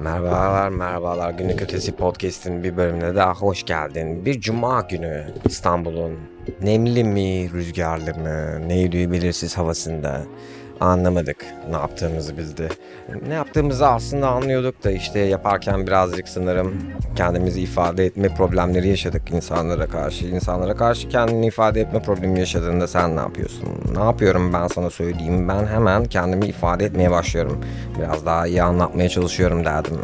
Merhabalar, merhabalar. Günlük Ötesi Podcast'in bir bölümüne daha hoş geldin. Bir cuma günü İstanbul'un nemli mi, rüzgarlı mı, neydi belirsiz havasında anlamadık ne yaptığımızı biz de. Ne yaptığımızı aslında anlıyorduk da işte yaparken birazcık sanırım kendimizi ifade etme problemleri yaşadık insanlara karşı. İnsanlara karşı kendini ifade etme problemi yaşadığında sen ne yapıyorsun? Ne yapıyorum ben sana söyleyeyim. Ben hemen kendimi ifade etmeye başlıyorum. Biraz daha iyi anlatmaya çalışıyorum derdimi.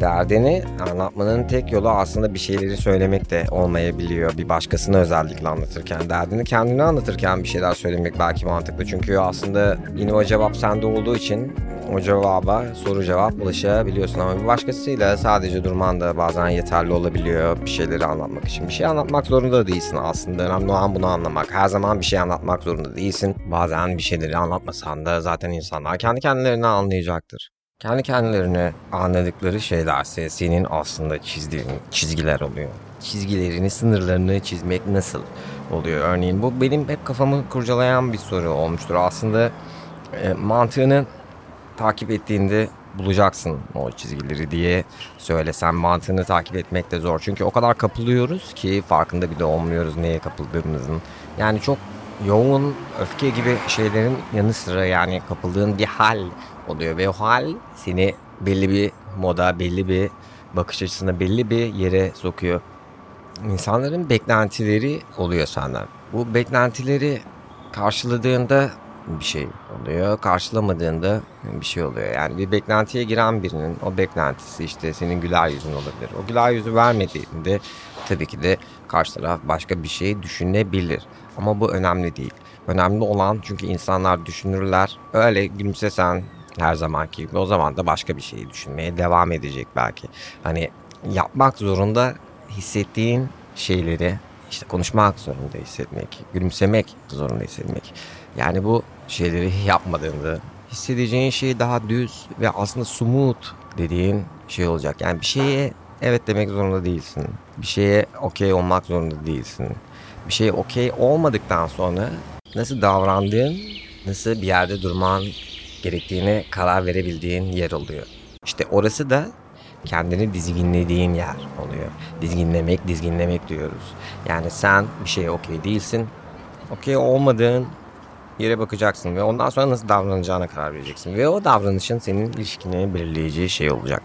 Derdini anlatmanın tek yolu aslında bir şeyleri söylemek de olmayabiliyor. Bir başkasına özellikle anlatırken. Derdini kendine anlatırken bir şeyler söylemek belki mantıklı. Çünkü aslında yine o cevap sende olduğu için o cevaba soru cevap ulaşabiliyorsun ama bir başkasıyla sadece durman da bazen yeterli olabiliyor bir şeyleri anlatmak için. Bir şey anlatmak zorunda değilsin aslında. Önemli olan bunu anlamak. Her zaman bir şey anlatmak zorunda değilsin. Bazen bir şeyleri anlatmasan da zaten insanlar kendi kendilerini anlayacaktır. Kendi kendilerine anladıkları şeylerse senin aslında çizdiğin çizgiler oluyor. Çizgilerini, sınırlarını çizmek nasıl oluyor? Örneğin bu benim hep kafamı kurcalayan bir soru olmuştur. Aslında e, mantığını takip ettiğinde bulacaksın o çizgileri diye söylesem mantığını takip etmek de zor. Çünkü o kadar kapılıyoruz ki farkında bile olmuyoruz neye kapıldığımızın. Yani çok yoğun öfke gibi şeylerin yanı sıra yani kapıldığın bir hal oluyor ve o hal seni belli bir moda, belli bir bakış açısına, belli bir yere sokuyor. İnsanların beklentileri oluyor senden. Bu beklentileri karşıladığında bir şey oluyor. Karşılamadığında bir şey oluyor. Yani bir beklentiye giren birinin o beklentisi işte senin güler yüzün olabilir. O güler yüzü vermediğinde tabii ki de karşı taraf başka bir şey düşünebilir. Ama bu önemli değil. Önemli olan çünkü insanlar düşünürler. Öyle gülümsesen her zamanki gibi o zaman da başka bir şeyi düşünmeye devam edecek belki. Hani yapmak zorunda hissettiğin şeyleri işte konuşmak zorunda hissetmek, gülümsemek zorunda hissetmek. Yani bu şeyleri yapmadığında hissedeceğin şey daha düz ve aslında sumut dediğin şey olacak. Yani bir şeye evet demek zorunda değilsin. Bir şeye okey olmak zorunda değilsin. Bir şeye okey olmadıktan sonra nasıl davrandığın, nasıl bir yerde durman gerektiğine karar verebildiğin yer oluyor. İşte orası da kendini dizginlediğin yer oluyor. Dizginlemek, dizginlemek diyoruz. Yani sen bir şeye okey değilsin. Okey olmadığın yere bakacaksın ve ondan sonra nasıl davranacağına karar vereceksin. Ve o davranışın senin ilişkini belirleyeceği şey olacak.